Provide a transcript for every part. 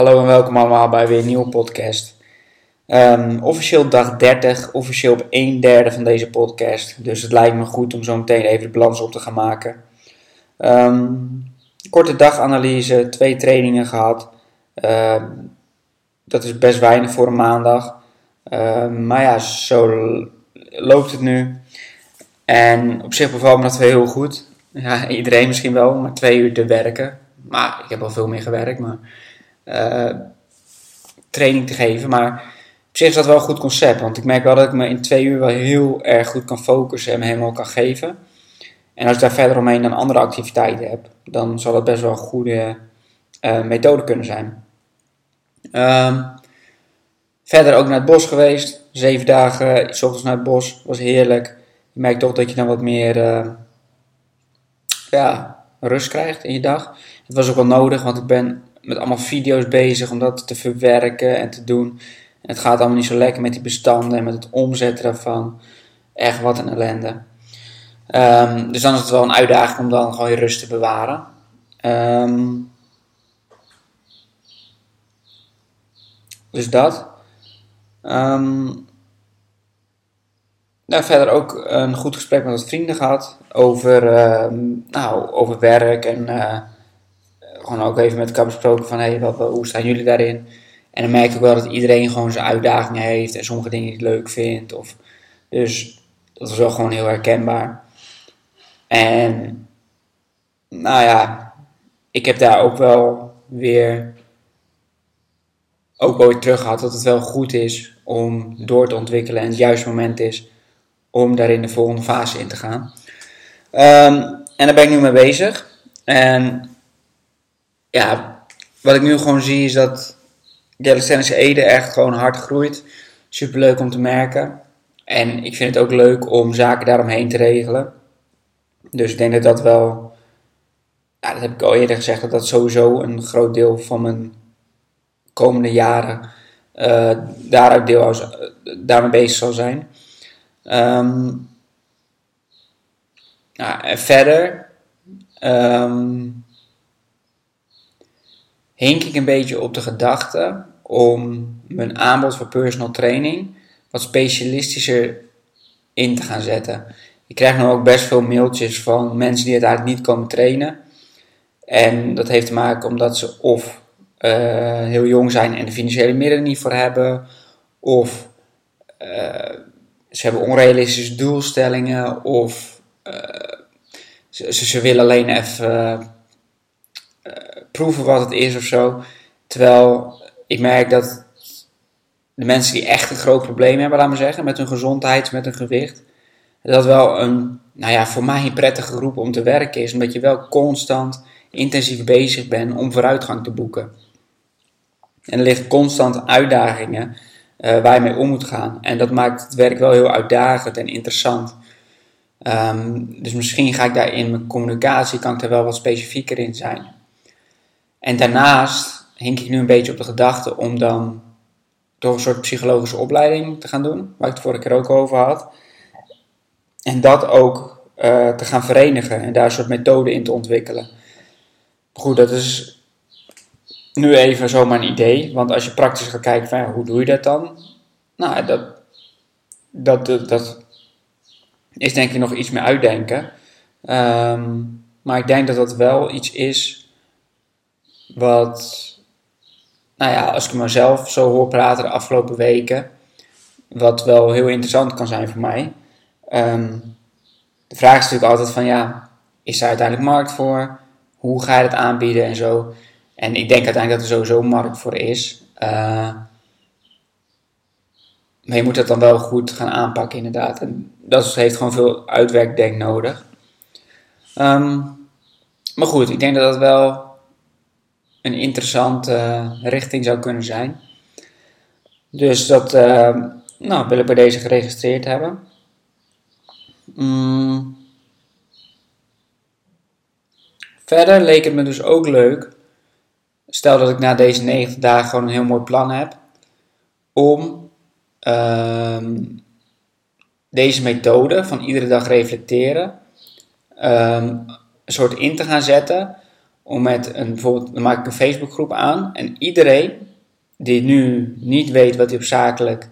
Hallo en welkom allemaal bij weer een nieuwe podcast. Ehm, officieel dag 30, officieel op 1 derde van deze podcast. Dus het lijkt me goed om zo meteen even de balans op te gaan maken. Ehm, korte daganalyse, twee trainingen gehad. Ehm, dat is best weinig voor een maandag. maar ja, zo loopt het nu. En op zich bevalt me dat heel goed. Ja, iedereen misschien wel, maar twee uur te werken. Maar ik heb al veel meer gewerkt, maar... Uh, training te geven. Maar op zich is dat wel een goed concept. Want ik merk wel dat ik me in twee uur wel heel erg goed kan focussen en me helemaal kan geven. En als ik daar verder omheen dan andere activiteiten heb, dan zal dat best wel een goede uh, methode kunnen zijn. Um, verder ook naar het bos geweest. Zeven dagen, s ochtends naar het bos. Was heerlijk. Je merkt toch dat je dan wat meer uh, ja, rust krijgt in je dag. Het was ook wel nodig, want ik ben met allemaal video's bezig om dat te verwerken en te doen. En het gaat allemaal niet zo lekker met die bestanden en met het omzetten daarvan. Echt wat een ellende. Um, dus dan is het wel een uitdaging om dan gewoon je rust te bewaren. Um, dus dat. Um, verder ook een goed gesprek met wat vrienden gehad over, nou, over werk en uh, gewoon ook even met elkaar besproken van hey, hoe staan jullie daarin? En dan merk ik wel dat iedereen gewoon zijn uitdagingen heeft en sommige dingen niet leuk vindt. Of, dus dat was wel gewoon heel herkenbaar. En nou ja, ik heb daar ook wel weer ook ooit terug gehad dat het wel goed is om door te ontwikkelen en het juiste moment is om daar in de volgende fase in te gaan. Um, en daar ben ik nu mee bezig. En ja, wat ik nu gewoon zie is dat Calisthenics Ede echt gewoon hard groeit. Super leuk om te merken. En ik vind het ook leuk om zaken daaromheen te regelen. Dus ik denk dat dat wel, ja, dat heb ik al eerder gezegd, dat dat sowieso een groot deel van mijn komende jaren uh, daaruit deel, uh, daarmee bezig zal zijn. Um, nou, en verder, um, hink ik een beetje op de gedachte om mijn aanbod voor personal training wat specialistischer in te gaan zetten. Ik krijg nu ook best veel mailtjes van mensen die uiteindelijk niet komen trainen. En dat heeft te maken omdat ze of uh, heel jong zijn en de financiële middelen niet voor hebben, of uh, ze hebben onrealistische doelstellingen, of uh, ze, ze, willen alleen even proeven wat het is of zo. Terwijl ik merk dat de mensen die echt een groot probleem hebben, laat maar zeggen, met hun gezondheid, met hun gewicht, dat wel een, nou ja, voor mij een prettige groep om te werken is, omdat je wel constant intensief bezig bent om vooruitgang te boeken. En er liggen constant uitdagingen uh, waar je mee om moet gaan. En dat maakt het werk wel heel uitdagend en interessant. Um, dus misschien ga ik daar in mijn communicatie, kan ik wel wat specifieker in zijn. En daarnaast hink ik nu een beetje op de gedachte om dan toch een soort psychologische opleiding te gaan doen, waar ik het vorige keer ook over had. En dat ook uh, te gaan verenigen en daar een soort methode in te ontwikkelen. Goed, dat is nu even zomaar een idee, want als je praktisch gaat kijken van hoe doe je dat dan? Nou, dat, dat, dat, is denk ik nog iets meer uitdenken. Um, maar ik denk dat dat wel iets is wat, nou ja, als ik mezelf zo hoor praten de afgelopen weken, wat wel heel interessant kan zijn voor mij. Um, de vraag is natuurlijk altijd van, ja, is daar uiteindelijk markt voor? Hoe ga je het aanbieden en zo? En ik denk uiteindelijk dat er sowieso markt voor is. Uh, maar je moet dat dan wel goed gaan aanpakken, inderdaad. En dat heeft gewoon veel uitwerkdenk nodig. Um, maar goed, ik denk dat dat wel een interessante richting zou kunnen zijn. Dus dat uh, nou, wil ik bij deze geregistreerd hebben. Mm. Verder leek het me dus ook leuk, stel dat ik na deze 90 dagen gewoon een heel mooi plan heb, om uh, deze methode van iedere dag reflecteren um, een soort in te gaan zetten. Om met een, bijvoorbeeld, dan maak ik een Facebookgroep aan en iedereen die nu niet weet wat hij op zakelijk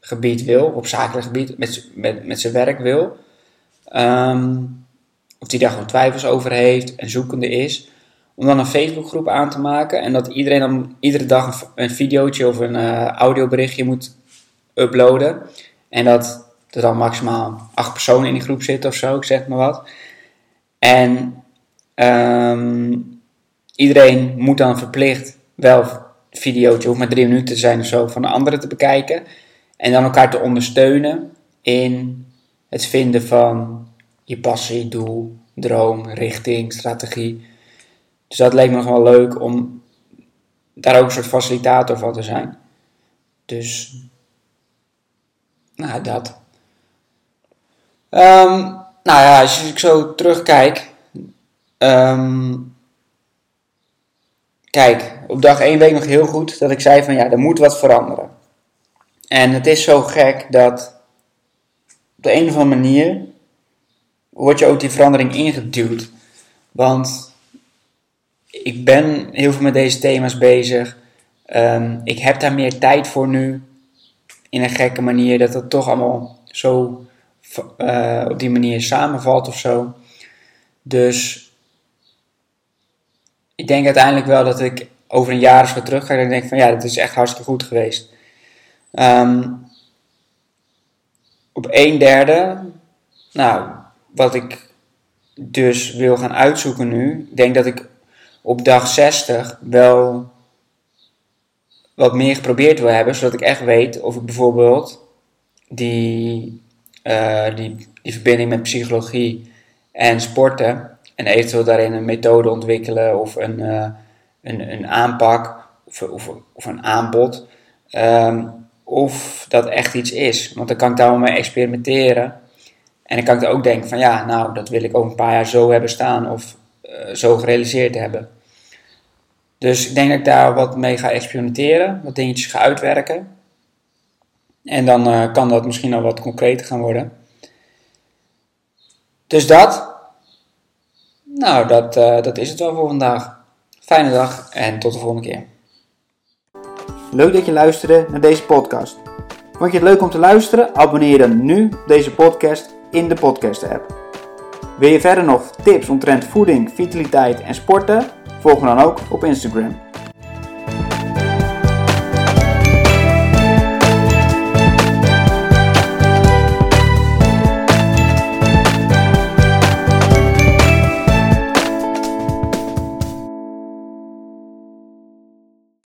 gebied wil, op zakelijk gebied met, met, met zijn werk wil, um, of die daar gewoon twijfels over heeft en zoekende is, om dan een Facebookgroep aan te maken en dat iedereen dan iedere dag een, een videootje of een uh, audioberichtje moet uploaden. En dat er dan maximaal acht personen in die groep zitten of zo, ik zeg maar wat. En um, iedereen moet dan verplicht wel een videootje, maar drie minuten te zijn of zo, van de anderen te bekijken. En dan elkaar te ondersteunen in het vinden van je passie, doel, droom, richting, strategie. Dus dat leek me nog wel leuk om daar ook een soort facilitator van te zijn. Dus, nou, dat. Um, nou ja, als ik zo terugkijk. Um, kijk, op dag 1 weet ik nog heel goed dat ik zei van ja, er moet wat veranderen. En het is zo gek dat op de een of andere manier wordt je ook die verandering ingeduwd. Want ik ben heel veel met deze thema's bezig. Um, ik heb daar meer tijd voor nu. In een gekke manier dat het toch allemaal zo uh, op die manier samenvalt of zo. Dus ik denk uiteindelijk wel dat ik over een jaar eens weer terug ga en denk van ja, dat is echt hartstikke goed geweest. Um, op een derde, nou, wat ik dus wil gaan uitzoeken nu, ik denk dat ik op dag 60 wel wat meer geprobeerd wil hebben, zodat ik echt weet of ik bijvoorbeeld die, uh, die, die verbinding met psychologie en sporten en eventueel daarin een methode ontwikkelen of een, uh, een, een aanpak of, of, of een aanbod, um, of dat echt iets is. Want dan kan ik daar wel mee experimenteren. En dan kan ik ook denken van ja, nou, dat wil ik over een paar jaar zo hebben staan of uh, zo gerealiseerd hebben. Dus ik denk dat ik daar wat mee ga experimenteren, wat dingetjes ga uitwerken. En dan uh, kan dat misschien al wat concreter gaan worden. Dus dat. Nou, dat, uh, dat is het wel voor vandaag. Fijne dag en tot de volgende keer. Leuk dat je luisterde naar deze podcast. Vond je het leuk om te luisteren? Abonneer dan nu deze podcast in de podcast app. Wil je verder nog tips omtrent voeding, vitaliteit en sporten? Volg me dan ook op Instagram.